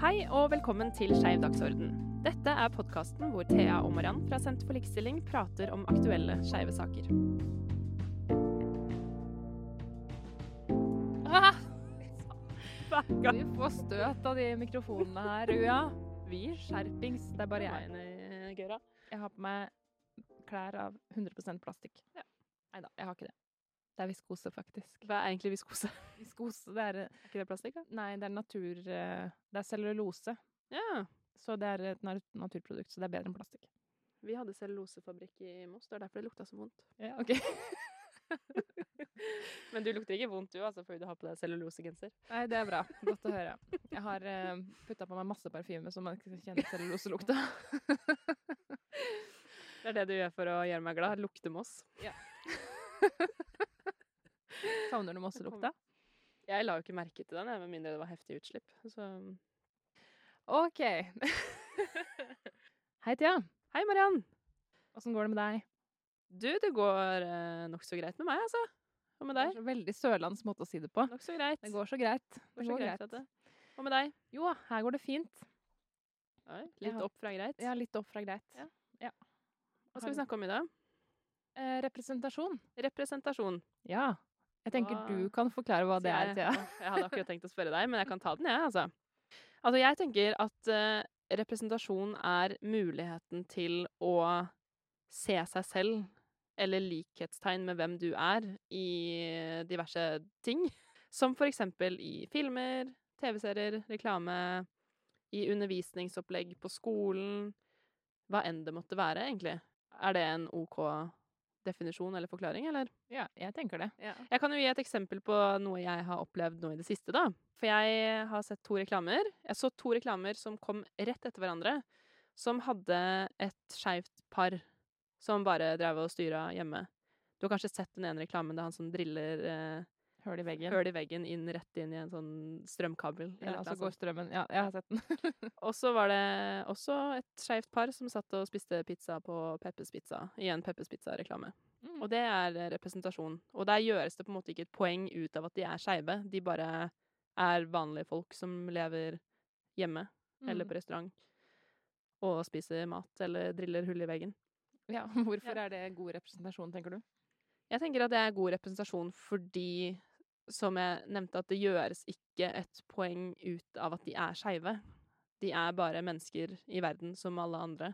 Hei og velkommen til Skeiv dagsorden. Dette er podkasten hvor Thea og Mariann fra Senter for likestilling prater om aktuelle skeive saker. Ah! Vi får støt av de mikrofonene her, Ua. Vi skjerpings. Det er bare jeg. Jeg har på meg klær av 100 plastikk. Ja. Nei da, jeg har ikke det. Det er viskose, faktisk. Hva er egentlig viskose? Viskose, det er Er ikke det plastikk, da? Nei, det er natur... eh, Det er cellulose. Ja. Så det er et naturprodukt, så det er bedre enn plastikk. Vi hadde cellulosefabrikk i Moss, det er derfor det lukta så vondt. Ja, ok. Men du lukter ikke vondt du, altså, fordi du har på deg cellulosegenser. Nei, det er bra. Godt å høre. Jeg har uh, putta på meg masse parfyme, så man ikke kjenner kjenne celluloselukta. Det er det du gjør for å gjøre meg glad. Lukte Moss. Savner du Mosselukta? Jeg la jo ikke merke til den, med mindre det var heftig utslipp. Så OK. Hei, Thea. Hei, Mariann. Åssen går det med deg? Du, det går eh, nokså greit med meg, altså. Hva med Det deg? veldig sørlandsk måte å si det på. Nokså greit. Det går så greit. går så greit. vet. Hva med deg? Jo, her går det fint. Oi, litt har- opp fra greit. Ja, litt opp fra greit. Ja. Ja. Hva skal vi snakke om i dag? Eh, representasjon. Representasjon. Ja. Jeg tenker du kan forklare hva det er, Thea. jeg hadde akkurat tenkt å spørre deg, men jeg kan ta den, jeg, altså. Altså, jeg tenker at uh, representasjon er muligheten til å se seg selv, eller likhetstegn med hvem du er, i diverse ting. Som for eksempel i filmer, TV-serier, reklame, i undervisningsopplegg på skolen, hva enn det måtte være, egentlig. Er det en OK definisjon eller forklaring, eller? Ja, jeg tenker det. Jeg kan jo gi et eksempel på noe jeg har opplevd nå i det siste, da. For jeg har sett to reklamer. Jeg så to reklamer som kom rett etter hverandre, som hadde et skeivt par som bare drev og styra hjemme. Du har kanskje sett den ene reklamen det er han som driller eh, Høl i veggen. høl i veggen inn rett inn i en sånn strømkabel. Ja, eller så går strømmen. Ja, jeg har sett den. Og så var det også et skeivt par som satt og spiste pizza på Peppes Pizza i en Peppers Pizza-reklame. Mm. Og det er representasjon. Og der gjøres det på en måte ikke et poeng ut av at de er skeive. De bare er vanlige folk som lever hjemme eller Mm. på restaurant og spiser mat eller driller hull i veggen. Ja, hvorfor er det god representasjon, tenker du? Jeg tenker at det er god representasjon fordi, som jeg nevnte, at det gjøres ikke et poeng ut av at de er skeive. De er bare mennesker i verden som alle andre.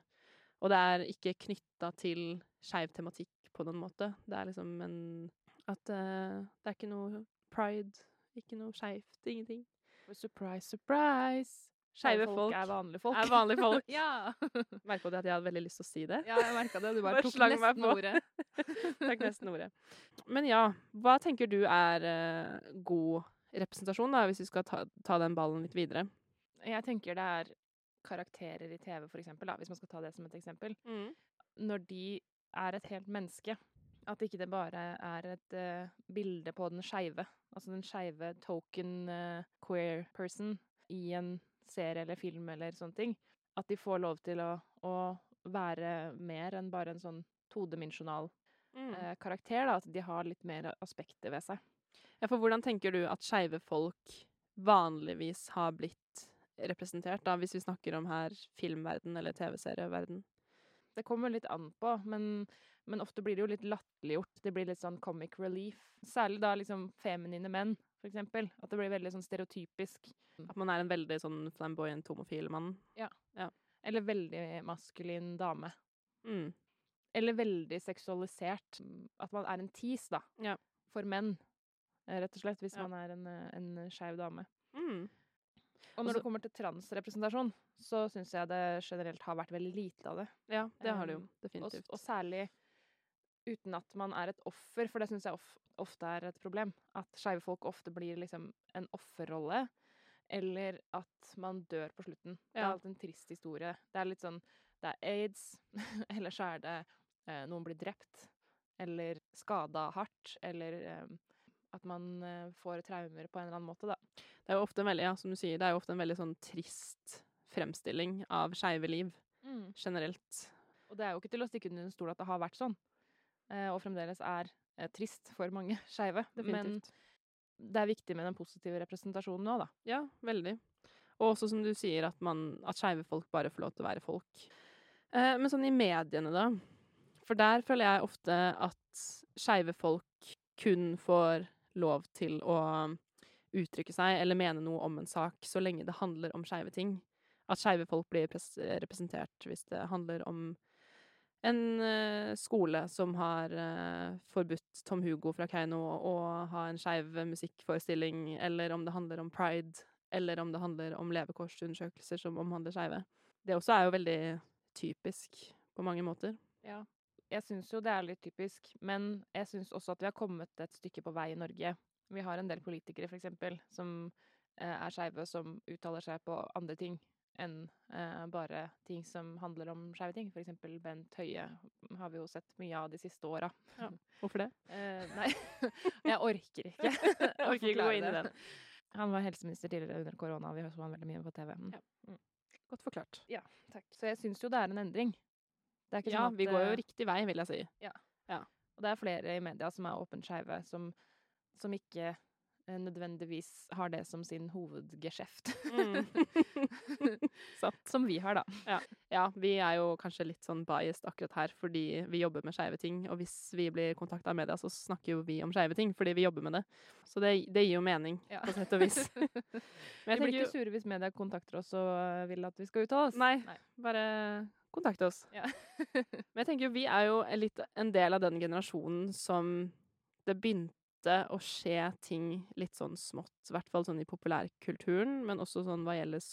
Og det er ikke knytta til skeiv tematikk på noen måte. Det er liksom en At uh, det er ikke noe pride, ikke noe skeivt, ingenting. Surprise, surprise! Skeive folk, folk er vanlige folk. er vanlige folk. ja. Merka du at jeg hadde veldig lyst til å si det? ja, jeg merka det. Du bare, tok nesten ordet. Takk nesten ordet. Men ja, hva tenker du er uh, god representasjon, da, hvis vi skal ta, ta den ballen litt videre? Jeg tenker det er karakterer i TV, for eksempel, da, hvis man skal ta det som et eksempel. Når de er et helt menneske. At ikke det bare er et uh, bilde på den skeive. Altså den skeive token uh, queer person i en serie eller film eller sånne ting. At de får lov til å, å være mer enn bare en sånn todimensjonal Mm. eh, karakter. Da. At de har litt mer aspekter ved seg. Ja, for hvordan tenker du at skeive folk vanligvis har blitt representert, da, hvis vi snakker om her filmverden eller TV-serieverden? Det kommer litt an på, men, men ofte blir det jo litt latterliggjort. Det blir litt sånn comic relief. Særlig da liksom feminine menn, for eksempel. At det blir veldig sånn stereotypisk. At man er en veldig sånn flamboyant homofil mann? Eller veldig maskulin dame. Mm. Eller veldig seksualisert. At man er en tis, da. Ja. For menn, eh, rett og slett. Hvis Ja. man er en, eh, en skeiv dame. Mm. Og når det kommer til transrepresentasjon, så syns jeg det generelt har vært veldig lite av det. Ja, det har det jo Definitivt. Og, og særlig uten at man er et offer, for det syns jeg of, ofte er et problem. At skeive folk ofte blir liksom en offerrolle, eller at man dør på slutten. Det er alltid en trist historie. Det er litt sånn Det er aids, eller så er det eh, noen blir drept, eller skada hardt, eller eh, at man eh, får traumer på en eller annen måte, da. Det er jo ofte en veldig, ja, som du sier, det er jo ofte en veldig sånn trist fremstilling av skeive liv generelt. Og det er jo ikke til å stikke under en stol at det har vært sånn, og fremdeles er eh, trist for mange skeive. Men det er viktig med den positive representasjonen òg, da. Ja, veldig. Og også som du sier, at, man, at skeive folk bare får lov til å være folk. Eh, men sånn i mediene, da. For der føler jeg ofte at skeive folk kun får lov til å uttrykke seg eller mene noe om en sak så lenge det handler om skeive ting. At skeive folk blir representert hvis det handler om en uh, skole som har uh, forbudt Tom Hugo fra Keiino å ha en skeiv musikkforestilling, eller om det handler om pride, eller om det handler om levekårsundersøkelser som omhandler skeive. Det også er jo veldig typisk på mange måter. Ja. Jeg syns jo det er litt typisk, men jeg syns også at vi har kommet et stykke på vei i Norge. Vi har en del politikere, for eksempel, som eh, er skeive, som uttaler seg på andre ting enn eh, bare ting som handler om skeive ting. For eksempel Bent Høie har vi jo sett mye av de siste åra. Ja. Hvorfor det? Eh, nei, jeg orker ikke. jeg orker ikke gå inn i den. Han var helseminister tidligere under korona, vi så han veldig mye på TV. Mm. Ja. Mm. Godt forklart. Ja, takk. Så jeg syns jo det er en endring. ja, sånn at, vi går jo eh, riktig vei, vil jeg si. Ja. ja. Og det er flere i media som er åpent skeive, som, som ikke nødvendigvis har det som sin hovedgeskjeft. Mm. som vi har, da. Ja. ja. vi er jo kanskje litt sånn biased akkurat her fordi vi jobber med skeive ting. Og hvis vi blir kontakta av media, så snakker jo vi om skeive ting fordi vi jobber med det. Så det, det gir jo mening, ja. på sett og vis. Men vi blir ikke sure hvis media kontakter oss og vil at vi skal uttale oss. Nei, Nei. bare kontakte oss. Ja. Men jeg tenker jo vi er jo litt en del av den generasjonen som det begynte å skje ting litt sånn smått, i hvert fall sånn i populærkulturen, men også sånn hva gjelder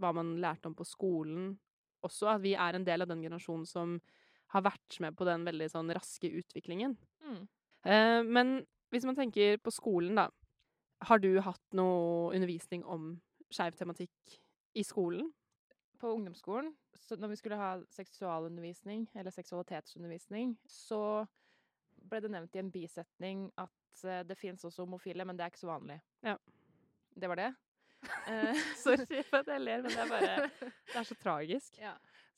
hva man lærte om på skolen. Også at vi er en del av den generasjonen som har vært med på den veldig sånn raske utviklingen. Mm. Eh, men hvis man tenker på skolen, da. Har du hatt noe undervisning om skeiv tematikk i skolen? på ungdomsskolen, når vi skulle ha seksualundervisning, eller seksualitetsundervisning, så ble det nevnt i en bisetning at uh, det fins også homofile, men det er ikke så vanlig. Ja. Det var det. Uh, Sorry for at jeg ler, men det er bare Det er så tragisk. Ja.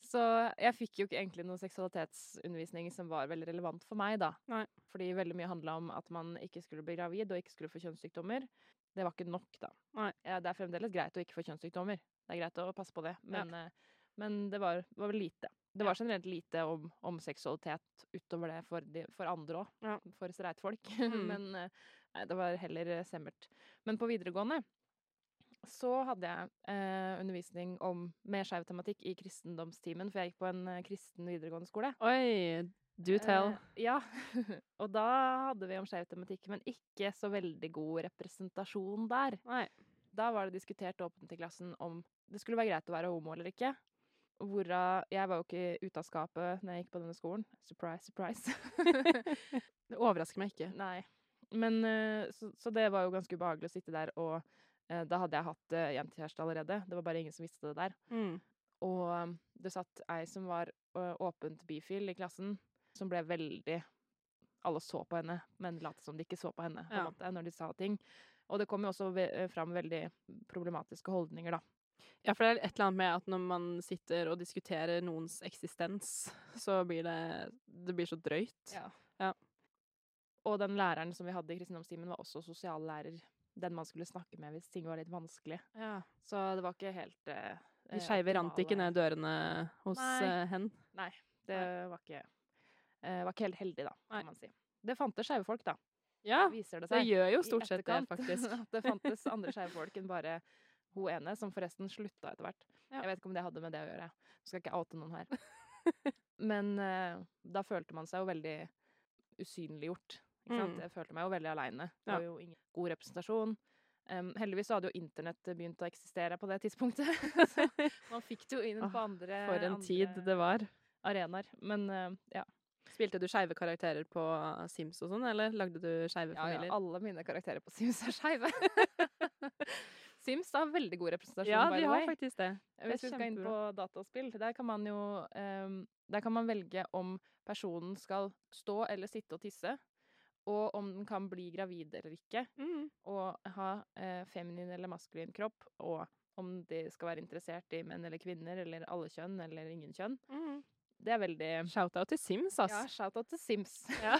Så jeg fikk jo ikke egentlig noe seksualitetsundervisning som var veldig relevant for meg, da. Nei. Fordi veldig mye handla om at man ikke skulle bli gravid og ikke skulle få kjønnssykdommer. Det var ikke nok, da. Ja, det er fremdeles greit å ikke få kjønnssykdommer. Det er greit å passe på det. Men, ja. Eh, men det var, var, vel lite. Det var generelt lite om, om seksualitet utover det for, de, for andre òg. Ja. For streitfolk. Mm. men eh, nei, det var heller eh, semmert. Men på videregående så hadde jeg eh, undervisning om mer skeiv tematikk i kristendomstimen, for jeg gikk på en kristen videregående skole. Oi, do tell. Eh, ja. og da hadde vi om skeiv tematikk, men ikke så veldig god representasjon der. Nei. Da var det diskutert åpent i klassen om det skulle være greit å være homo eller ikke. Hvorav Jeg var jo ikke ute av skapet når jeg gikk på denne skolen. Surprise, surprise. det overrasker meg ikke. Nei. Men eh, så, så, det var jo ganske ubehagelig å sitte der, og uh, da hadde jeg hatt uh, jentekjæreste allerede. Det var bare ingen som visste det der. Mm. Og um, det satt ei som var åpent bifil i klassen, som ble veldig Alle så på henne, men lot som de ikke så på henne på ja. måte, når de sa ting. Og det kom jo også fram veldig problematiske holdninger, da. Ja, for det er et eller annet med at når man sitter og diskuterer noens eksistens, så blir det Det blir så drøyt. Ja. ja. Og den læreren som vi hadde i kristendomstimen, var også sosiallærer. Den man skulle snakke med hvis ting var litt vanskelig. Ja. Så det var ikke helt eh, De skeive rant ikke ned dørene hos Nei. hen? Nei, det var ikke, eh, var ikke helt heldig, da, kan Nei. man si. Det fantes skeive folk, da. Ja, det, det, gjør jo stort sett det, faktisk. det fantes andre skeive folk enn bare hun ene, som forresten slutta etter hvert. Ja. Jeg vet ikke om det hadde med det å gjøre. Jeg skal ikke oute noen her. Men uh, da følte man seg jo veldig usynliggjort. Ikke sant? Mm. Jeg følte meg jo veldig aleine. Det var jo ingen god representasjon. Um, heldigvis så hadde jo internett begynt å eksistere på det tidspunktet. så man fikk det jo inn på andre For en andre tid det var. Arenaer. Men uh, ja. Spilte du skeive karakterer på Sims og sånn, eller lagde du skeive familier? Ja, ja, alle mine karakterer på Sims er skeive. Sims har veldig god representasjon, ja, by the way. Ja, de har faktisk det. Hvis vi skal inn på dataspill, der kan man jo um, Der kan man velge om personen skal stå eller sitte og tisse. Og om den kan bli gravid eller ikke. Mm. Og ha uh, feminin eller maskulin kropp. Og om de skal være interessert i menn eller kvinner eller alle kjønn eller ingen kjønn. Mm. Det er veldig Shout-out til Sims, ass. Ja, shout-out til Sims. Ja.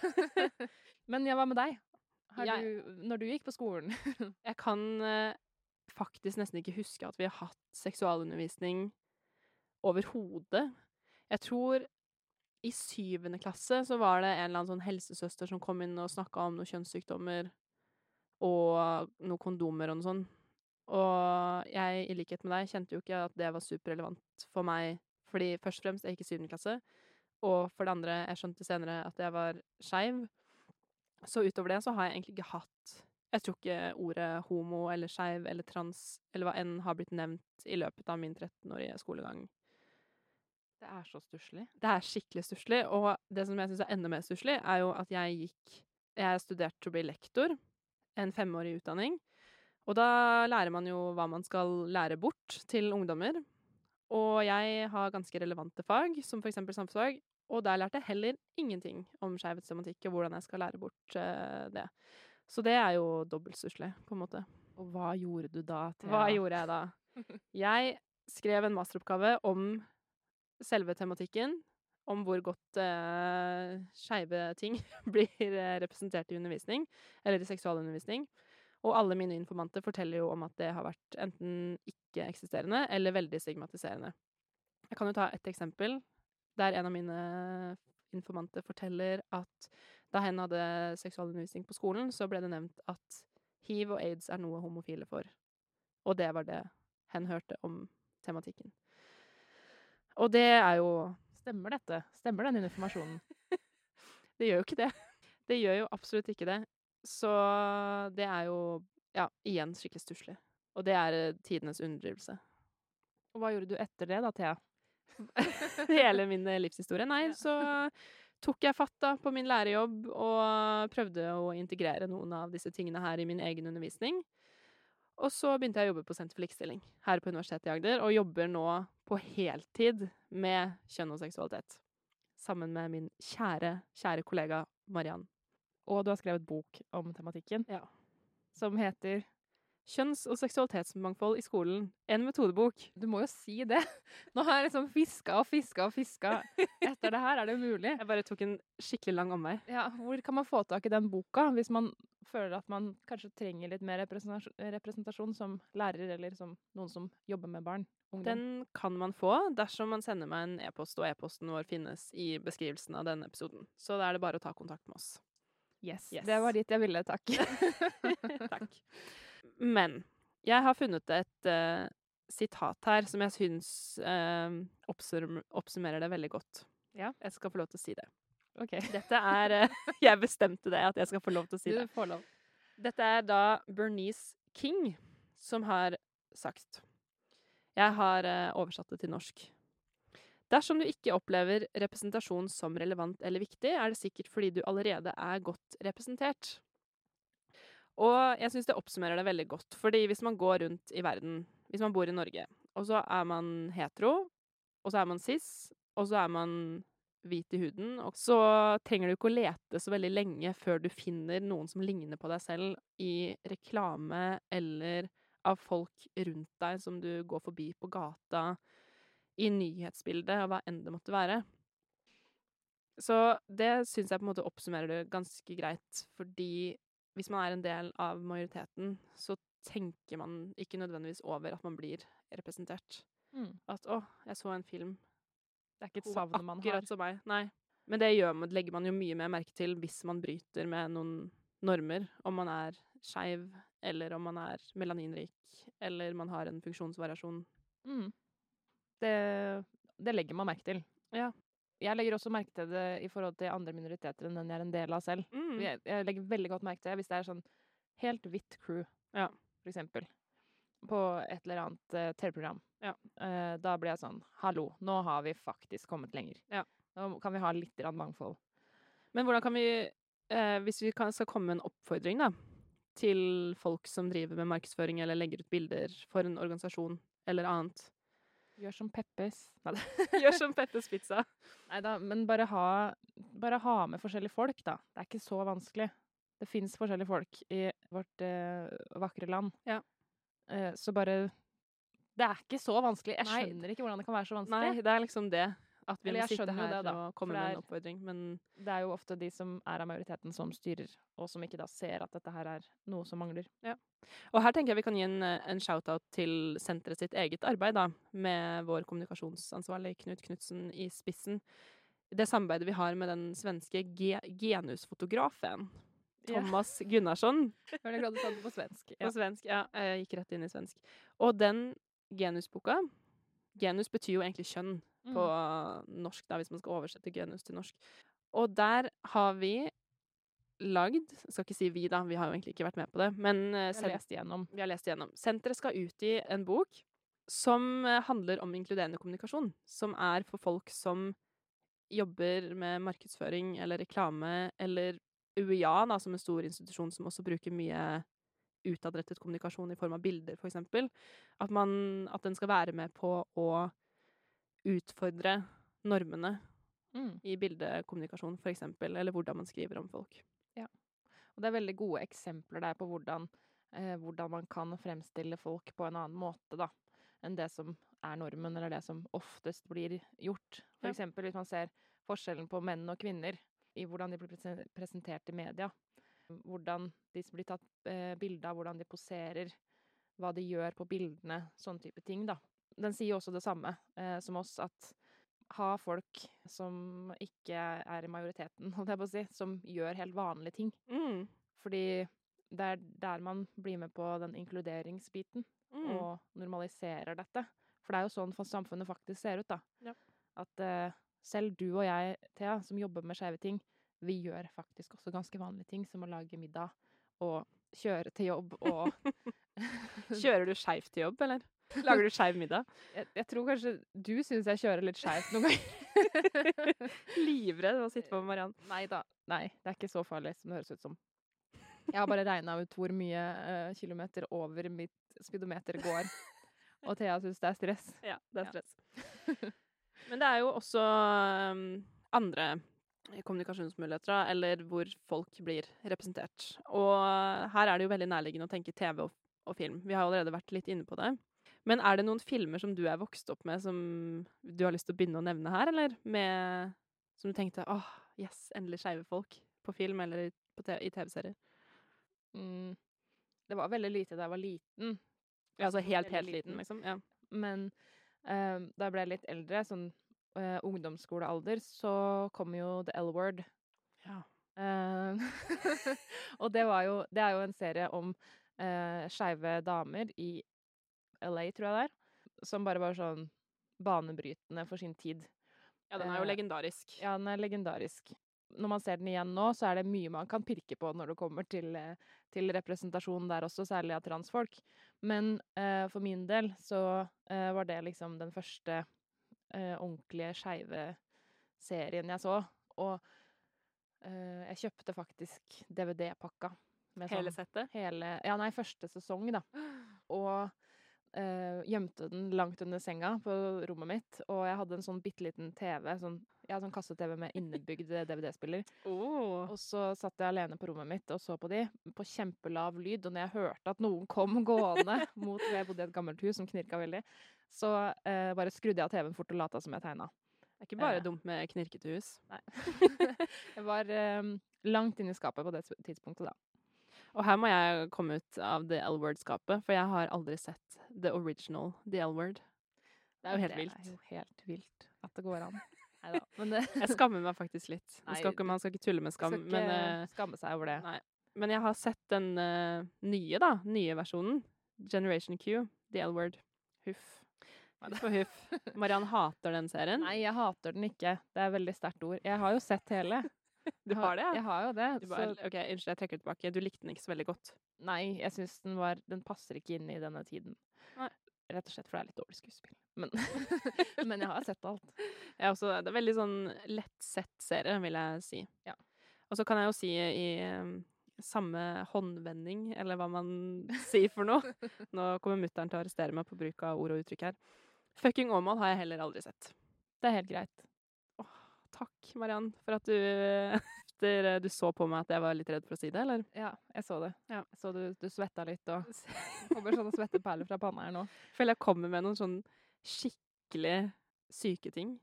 Men ja, hva med deg? Du, når du gikk på skolen? jeg kan uh, faktisk nesten ikke huske at vi har hatt seksualundervisning overhodet. Jeg tror i syvende klasse så var det en eller annen sånn helsesøster som kom inn og snakka om noen kjønnssykdommer og noen kondomer og noe sånt. Og jeg, i likhet med deg, kjente jo ikke at det var superrelevant for meg, fordi først og fremst jeg gikk i syvende klasse, og for det andre, jeg skjønte senere at jeg var skeiv. Så utover det så har jeg egentlig ikke hatt Jeg tror ikke ordet homo eller skeiv eller trans eller hva enn har blitt nevnt i løpet av min 13-årige skolegang. Det er så stusslig. Det er skikkelig stusslig, og det som jeg syns er enda mer stusslig, er jo at jeg gikk Jeg studerte til å bli lektor, en femårig utdanning. Og da lærer man jo hva man skal lære bort til ungdommer. Og jeg har ganske relevante fag, som for eksempel samfunnsfag, og der lærte jeg heller ingenting om skeivhetstematikk og hvordan jeg skal lære bort uh, det. Så det er jo dobbelt stusslig, på en måte. Og hva gjorde du da? Thea? Hva gjorde jeg da? Jeg skrev en masteroppgave om selve tematikken, om hvor godt eh, skeive ting blir uh, representert i undervisning, eller i seksualundervisning. Og alle mine informanter forteller jo om at det har vært enten ikke-eksisterende eller veldig stigmatiserende. Jeg kan jo ta et eksempel der en av mine informanter forteller at da hen hadde seksualundervisning på skolen, så ble det nevnt at hiv og aids er noe homofile får. Og det var det hen hørte om tematikken. Og det er jo Stemmer dette? Stemmer den informasjonen? det gjør jo ikke det. Det gjør jo absolutt ikke det. Så det er jo, ja, igjen skikkelig stusslig. Og det er eh, tidenes underdrivelse. Og hva gjorde du etter det da, Thea? Hele min eh, livshistorie? Nei, så tok jeg fatt da på min lærerjobb og prøvde å integrere noen av disse tingene her i min egen undervisning. Og så begynte jeg å jobbe på Senter for likestilling her på Universitetet i Agder, og jobber nå på heltid med kjønn og seksualitet. Sammen med min kjære, kjære kollega Mariann. Og du har skrevet bok om tematikken. Ja. Som heter Kjønns- og seksualitetsmangfold i skolen. En metodebok. Du må jo si det! Nå har jeg liksom fiska og fiska og fiska etter det her. Er det umulig? Jeg bare tok en skikkelig lang omvei. Ja, Hvor kan man få tak i den boka, hvis man føler at man kanskje trenger litt mer representasjon, som lærer, eller som noen som jobber med barn? Ungdom? Den kan man få dersom man sender meg en e-post, og e-posten vår finnes i beskrivelsen av denne episoden. Så da er det bare å ta kontakt med oss. Yes. yes. Det var dit jeg ville, takk. takk. Men jeg har funnet et uh, sitat her som jeg syns uh, oppsum oppsummerer det veldig godt. Ja. Jeg skal få lov til å si det. Ok. Dette er uh, Jeg bestemte det, at jeg skal få lov til å si det. Du får lov. Dette er da Bernice King som har sagt. Jeg har oversatt det til norsk. Dersom du ikke opplever representasjon som relevant eller viktig, er det sikkert fordi du allerede er godt representert. Og jeg syns det oppsummerer det veldig godt, fordi hvis man går rundt i verden, hvis man bor i Norge, og så er man hetero, og så er man cis, og så er man hvit i huden, og så trenger du ikke å lete så veldig lenge før du finner noen som ligner på deg selv i reklame eller av folk rundt deg som du går forbi på gata i nyhetsbildet, og hva enn det måtte være. Så det syns jeg på en måte oppsummerer det ganske greit, fordi hvis man er en del av majoriteten, så tenker man ikke nødvendigvis over at man blir representert. Mm. At 'å, jeg så en film'. Det er ikke et savn man har. Akkurat som meg. Nei. Men det gjør, legger man jo mye mer merke til hvis man bryter med noen normer. Om man er skeiv, eller om man er melaninrik, eller man har en funksjonsvariasjon. Mm det, det legger man merke til. Ja. Jeg legger også merke til det i forhold til andre minoriteter enn den jeg er en del av selv. Mm. Jeg, jeg, legger veldig godt merke til det hvis det er sånn helt hvitt crew, ja. for eksempel. På et eller annet uh, TV-program. Ja. Uh, da blir jeg sånn Hallo, nå har vi faktisk kommet lenger. Ja. Nå kan vi ha litt mangfold. Men hvordan kan vi, uh, hvis vi kan, skal komme med en oppfordring, da, til folk som driver med markedsføring eller legger ut bilder for en organisasjon eller annet Gjør som Peppes. Gjør som Peppes Pizza. Nei da, men bare ha, bare ha, med forskjellige folk, da. Det er ikke så vanskelig. Det fins forskjellige folk i vårt eh, vakre land. Ja. Eh, så bare Det er ikke så vanskelig. Jeg skjønner Nei. ikke hvordan det kan være så vanskelig. Nei, det er liksom det. At vi må sitte her det, og komme med en oppfordring, men Det er jo ofte de som er av majoriteten, som styrer, og som ikke da ser at dette her er noe som mangler. Og her tenker jeg vi kan gi en, en shout-out til senteret sitt eget arbeid, da, med vår kommunikasjonsansvarlig Knut Knutsen i spissen. Det samarbeidet vi har med den svenske ge genusfotografen Thomas Thomas Gunnarsson Jeg er glad du sa det på svensk. på svensk. Ja, jeg gikk rett inn i svensk. Og den genusboka Genus betyr jo egentlig kjønn Mm. på norsk, da, hvis man skal oversette genus til norsk. Og der har vi lagd skal ikke si vi, da, vi har jo egentlig ikke vært med på det, men vi har lest igjennom. vi har lest igjennom. Senteret skal utgi en bok som eh, handler om inkluderende kommunikasjon. Som er for folk som jobber med markedsføring eller reklame, eller UiA, da, som en stor institusjon som også bruker mye utadrettet kommunikasjon i form av bilder, for eksempel. At, man, at den skal være med på å utfordre normene Mm. i bildekommunikasjon, for eksempel, eller hvordan man skriver om folk. Og det er veldig gode eksempler der på hvordan, eh, hvordan man kan fremstille folk på en annen måte, da, enn det som er normen, eller det som oftest blir gjort. For Ja. eksempel hvis man ser forskjellen på menn og kvinner i hvordan de blir presentert i media. Hvordan de blir tatt eh, bilde av, hvordan de poserer, hva de gjør på bildene, sånne type ting, da. Den sier jo også det samme eh, som oss, at ha folk som ikke er i majoriteten, holdt jeg på å si, som gjør helt vanlige ting. Mm. Fordi det er der man blir med på den inkluderingsbiten, Mm. og normaliserer dette. For det er jo sånn samfunnet faktisk ser ut, da. Ja. At eh, selv du og jeg, Thea, som jobber med skeive ting, vi gjør faktisk også ganske vanlige ting, som å lage middag og kjøre til jobb og Kjører du skeivt til jobb, eller? Lager du skeiv middag? jeg, jeg tror kanskje du syns jeg kjører litt skeivt noen ganger. Livredd å sitte på med Mariann. Nei da. Nei, det er ikke så farlig som det høres ut som. Jeg har bare regna ut hvor mye uh, kilometer over mitt speedometer går. Og Thea syns det er stress. Ja, det er Ja. stress. Men det er jo også um, andre kommunikasjonsmuligheter, da, eller hvor folk blir representert. Og her er det jo veldig nærliggende å tenke TV og, og film. Vi har allerede vært litt inne på det. Men er det noen filmer som du er vokst opp med, som du har lyst til å begynne å nevne her, eller? Med, som du tenkte åh, yes, endelig skeive folk på film eller på te i TV-serier? Mm. Det var veldig lite da jeg var liten, Ja, altså helt, helt liten, liten. liksom? Ja. men uh, da jeg ble litt eldre, sånn uh, ungdomsskolealder, så kom jo The L-Word. ja. Uh, og det var jo Det er jo en serie om uh, skeive damer i LA, tror jeg det er, som bare var sånn banebrytende for sin tid. Ja, den er jo Eh, legendarisk. Ja, den er legendarisk. Når man ser den igjen nå, så er det mye man kan pirke på når det kommer til, eh, til representasjon der også, særlig av transfolk. Men eh, for min del så eh, var det liksom den første eh, ordentlige skeive serien jeg så. Og eh, jeg kjøpte faktisk DVD-pakka. med Hele sånn- settet. Hele Ja, nei, første sesong, da. Og eh, gjemte den langt under senga på rommet mitt. Og jeg hadde en sånn bitte liten TV, sånn, ja, sånn kasse-TV med innebygd DVD-spiller. Oh. Og så satt jeg alene på rommet mitt og så på de, på kjempelav lyd. Og når jeg hørte at noen kom gående mot Jeg bodde i et gammelt hus som knirka veldig. Så uh, bare skrudde jeg av TV-en fort og lata som jeg tegna. Det er ikke bare uh, dumt med knirkete hus. Nei. jeg var eh, langt inne i skapet på det tidspunktet, da. Og her må jeg komme ut av The L-word-skapet, for jeg har aldri sett the original The L-word. Det er jo helt Det vilt. er jo helt vilt at det går an. Neida. Men det Jeg skammer meg faktisk litt. Man skal ikke, man skal ikke tulle med skam, skal ikke men, uh, skamme seg over det. nei. men jeg har sett den uh, nye, da. Nye versjonen. Generation Q. The L-word. Huff. Huff og huff. Mariann hater den serien. Nei, jeg hater den ikke. Det er et veldig sterkt ord. Jeg har jo sett hele. Du har det. Jeg har jo det. Bare, så ok, Unnskyld, jeg trekker det tilbake. Du likte den ikke så veldig godt. nei, jeg syns den var Den passer ikke inn i denne tiden. Nei. Rett og slett for det er litt dårlig skuespill. Men, men jeg har sett alt. Jeg også, det er veldig sånn lettsett serie, vil jeg si. Ja. Og så kan jeg jo si i um, samme håndvending, eller hva man sier for noe Nå kommer mutter'n til å arrestere meg på bruk av ord og uttrykk her. Fucking Åmål har jeg heller aldri sett. Det er helt greit. Takk, Mariann, for at du etter du så på meg at jeg var litt redd for å si det, eller? Ja, jeg så det. Ja. Jeg så du, du svetta litt, og kommer sånne svetteperler fra panna her nå. Føler jeg kommer med noen sånn skikkelig syke ting.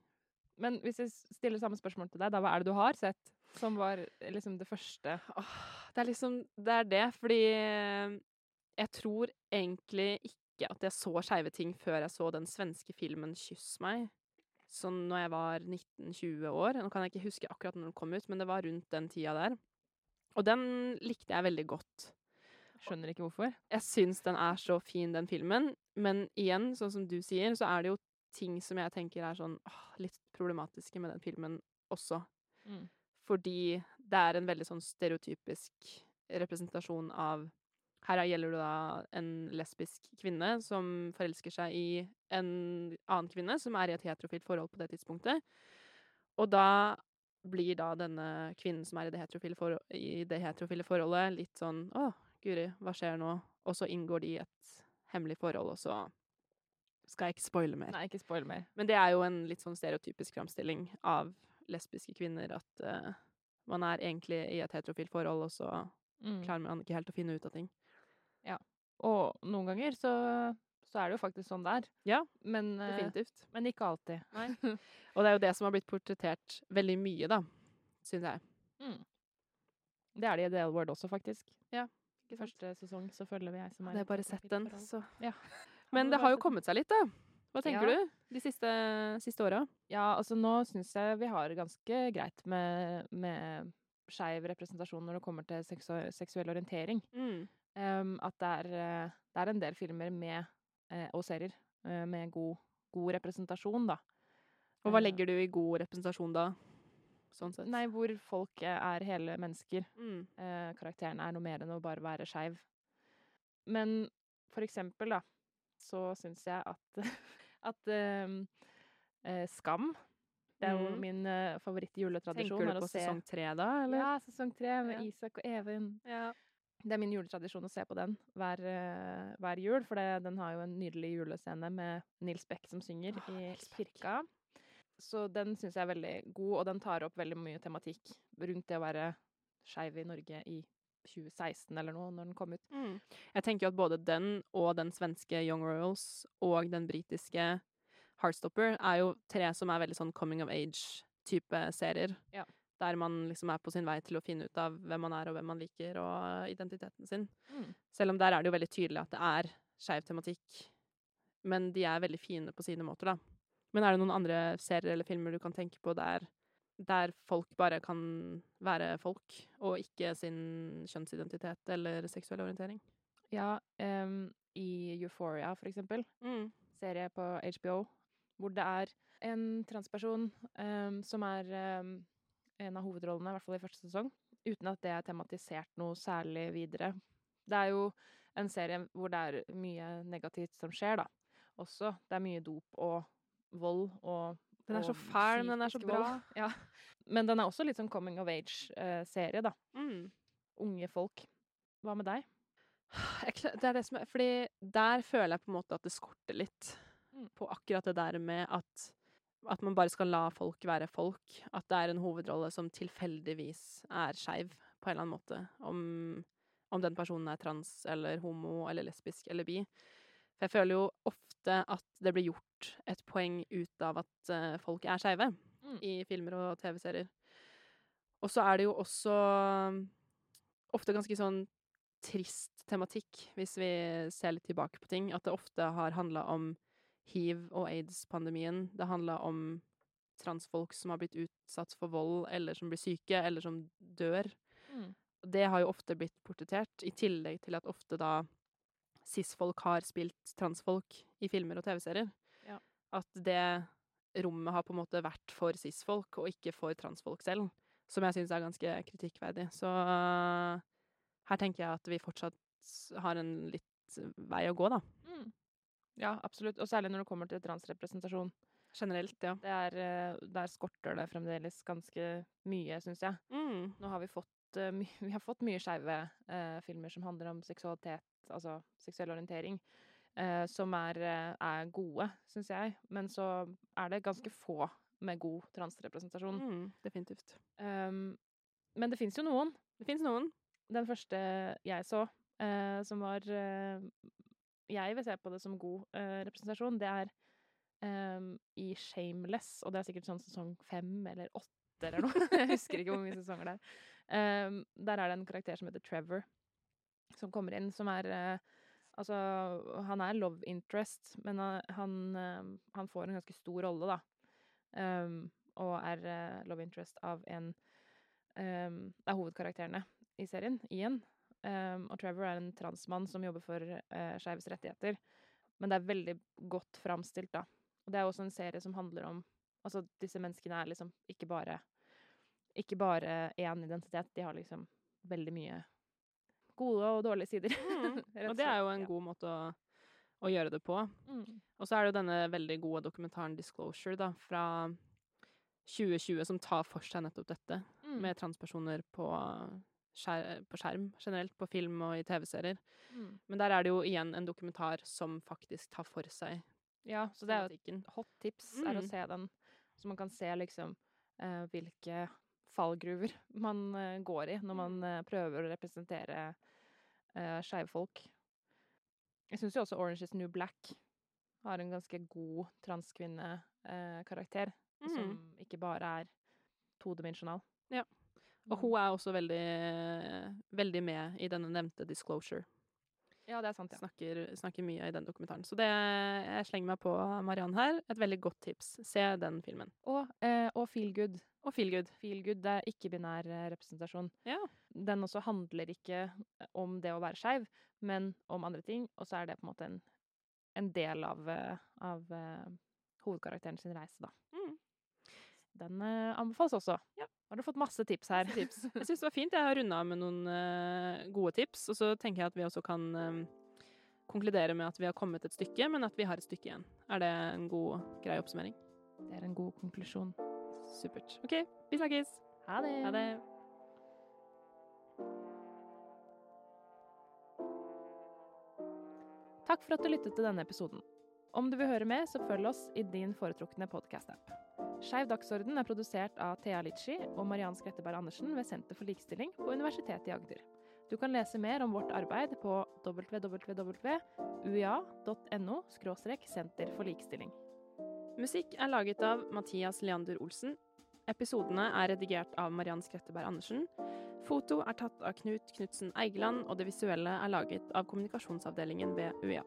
Men hvis jeg stiller samme spørsmål til deg, da hva er det du har sett som var liksom det første? Åh, det er liksom Det er det, fordi jeg tror egentlig ikke at jeg så skeive ting før jeg så den svenske filmen 'Kyss meg', sånn når jeg var 19-20 år. Nå kan jeg ikke huske akkurat når den kom ut, men det var rundt den tida der. Og den likte jeg veldig godt. Skjønner ikke hvorfor. Jeg syns den er så fin, den filmen, men igjen, sånn som du sier, så er det jo ting som jeg tenker er sånn åh, litt problematiske med den filmen også. Mm. Fordi det er en veldig sånn stereotypisk representasjon av her gjelder det da en lesbisk kvinne som forelsker seg i en annen kvinne som er i et heterofilt forhold på det tidspunktet. Og da blir da denne kvinnen som er i det heterofile, for i det heterofile forholdet, litt sånn Å, guri, hva skjer nå? Og så inngår de i et hemmelig forhold, og så skal jeg ikke spoile mer. Nei, ikke spoil mer. Men det er jo en litt sånn stereotypisk framstilling av lesbiske kvinner, at uh, man er egentlig i et heterofilt forhold, og så mm. klarer man ikke helt å finne ut av ting. Ja. Og noen ganger så, så er det jo faktisk sånn det er. Ja, men, eh, definitivt. Men ikke alltid. Nei. og det er jo det som har blitt portrettert veldig mye, da, syns jeg. Mm. Det er det i The L-Word også, faktisk. Ja. Ikke Første sesong så følger vi jeg som er Det er bare sett den, så ja. Men det har jo kommet seg litt, da. Hva tenker ja. du de siste, siste åra? Ja, altså nå syns jeg vi har ganske greit med, med skeiv representasjon når det kommer til seksuell orientering. Mm. Um, at det er, eh, det er, en del filmer med, eh, og serier eh, med god, god, representasjon, da. Og hva legger du i god representasjon, da? Sånn sett. Nei, hvor folk er hele mennesker. Mm. Eh, karakteren er noe mer enn å bare være skeiv. Men for eksempel, da, så syns jeg at, at ehm, eh, Skam det er jo mm. min favoritt-juletradisjon. Tenker du på sesong tre, da? Eller? Ja, sesong tre med ja. Isak og Even. Ja. Det er min juletradisjon å se på den hver, uh, hver jul, for det, den har jo en nydelig julescene med Nils Beck som synger oh, i kirka. Så den syns jeg er veldig god, og den tar opp veldig mye tematikk rundt det å være skeiv i Norge i 2016 eller noe, når den kom ut. Mm. Jeg tenker at både den og den svenske Young Royals og den britiske Heartstopper er jo tre som er veldig sånn coming of age-type serier. Ja. Der man liksom er på sin vei til å finne ut av hvem man er, og hvem man liker, og identiteten sin. Mm. Selv om der er det jo veldig tydelig at det er skeiv tematikk. Men de er veldig fine på sine måter, da. Men er det noen andre serier eller filmer du kan tenke på der, der folk bare kan være folk, og ikke sin kjønnsidentitet eller seksuell orientering? Ja, um, i Euphoria, for eksempel. Mm. Serie på HBO hvor det er en transperson um, som er um, en av hovedrollene, i hvert fall i første sesong, uten at det er tematisert noe særlig videre. Det er jo en serie hvor det er mye negativt som skjer, da. Også. Det er mye dop og vold og Den er så fæl, men den er så bra. Ja. Men den er også litt sånn coming of age-serie, uh, da. Mm. Unge folk. Hva med deg? Det er det som er Fordi der føler jeg på en måte at det skorter litt. Mm. på akkurat det der med at, at man bare skal la folk være folk. At det er en hovedrolle som tilfeldigvis er skeiv på en eller annen måte. Om, om den personen er trans eller homo eller lesbisk eller bi. For jeg føler jo ofte at det blir gjort et poeng ut av at uh, folk er skeive mm. i filmer og TV-serier. Og så er det jo også ofte ganske sånn trist tematikk, hvis vi ser litt tilbake på ting. At det ofte har handla om hiv- og aids-pandemien. Det handla om transfolk som har blitt utsatt for vold, eller som blir syke, eller som dør. Mm. Det har jo ofte blitt portrettert, i tillegg til at ofte da cis-folk har spilt transfolk i filmer og TV-serier. Ja. At det rommet har på en måte vært for cis-folk, og ikke for transfolk selv. Som jeg syns er ganske kritikkverdig. Så uh, her tenker jeg at vi fortsatt har en litt vei å gå, da. Ja, absolutt. Og særlig når det kommer til transrepresentasjon. Generelt, ja. Er, eh, der skorter det fremdeles ganske mye, syns jeg. Mm. Nå har vi fått, uh, vi har fått mye skeive eh, filmer som handler om seksualitet, altså seksuell orientering, eh, som er, er gode, syns jeg. Men så er det ganske få med god transrepresentasjon. Mm, definitivt. Um, men det fins jo noen. Det fins noen. Den første jeg så, som var jeg vil se på det som god uh, representasjon, det er um, i Shameless, og det er sikkert sånn sesong fem eller åtte eller noe. Jeg husker ikke hvor mange sesonger det er. Um, der er det en karakter som heter Trevor, som kommer inn, som er uh, Altså, han er love interest, men han, uh, han får en ganske stor rolle, da. Um, og er love interest av en um, av hovedkarakterene i serien, Ian. Um, og Trevor er en transmann som jobber for uh, skeives rettigheter. Men det er veldig godt framstilt, da. Og det er også en serie som handler om Altså, disse menneskene er liksom ikke bare Ikke bare én identitet. De har liksom veldig mye gode og dårlige sider. Mm. og det er jo en god måte å, å gjøre det på. Mm. Og så er det jo denne veldig gode dokumentaren 'Disclosure', da, fra 2020, som tar for seg nettopp dette, mm. med transpersoner på skjer på skjerm generelt, på film og i TV-serier. Mm. Men der er det jo igjen en dokumentar som faktisk tar for seg Ja, så det er jo et hot tips mm. er å mm. se den, så man kan se liksom uh, hvilke fallgruver man uh, går i når man eh, prøver å representere uh, skeive folk. Jeg syns jo også Orange is New Black har en ganske god transkvinnekarakter, mm. som ikke bare er todimensjonal. Ja. Og hun er også veldig, veldig med i denne nevnte Disclosure. Ja, det er sant, ja. Snakker, snakker mye i den dokumentaren. Så det, jeg slenger meg på Mariann her. Et veldig godt tips. Se den filmen. Og, eh, og Feel Good. Og Feel Good. Feel Good, det er ikke-binær eh, representasjon. Ja. Den også handler ikke om det å være skeiv, men om andre ting. Og så er det på en måte en, en del av, eh, av uh, hovedkarakteren sin reise, da. Mm. Den uh, anbefales også. Ja. Har du fått masse tips her? Masse tips. Jeg syns det var fint. Jeg har runda med noen uh, gode tips. Og så tenker jeg at vi også kan um, konkludere med at vi har kommet et stykke, men at vi har et stykke igjen. Er det en god, grei oppsummering? Det er en god konklusjon. Supert. OK, vi snakkes. Ha det. Ha det. Takk for at du lyttet til denne episoden. Om du vil høre mer, så følg oss i din foretrukne podkast-app. Skeiv dagsorden er produsert av Thea Litchi og Mariann Skretteberg Andersen ved Senter for likestilling på Universitetet i Agder. Du kan lese mer om vårt arbeid på www.uia.no senter for likestilling. Musikk er laget av Mathias Leander Olsen. Episodene er redigert av Mariann Skretteberg Andersen. Foto er tatt av Knut Knutsen Eigeland, og det visuelle er laget av kommunikasjonsavdelingen ved UiA.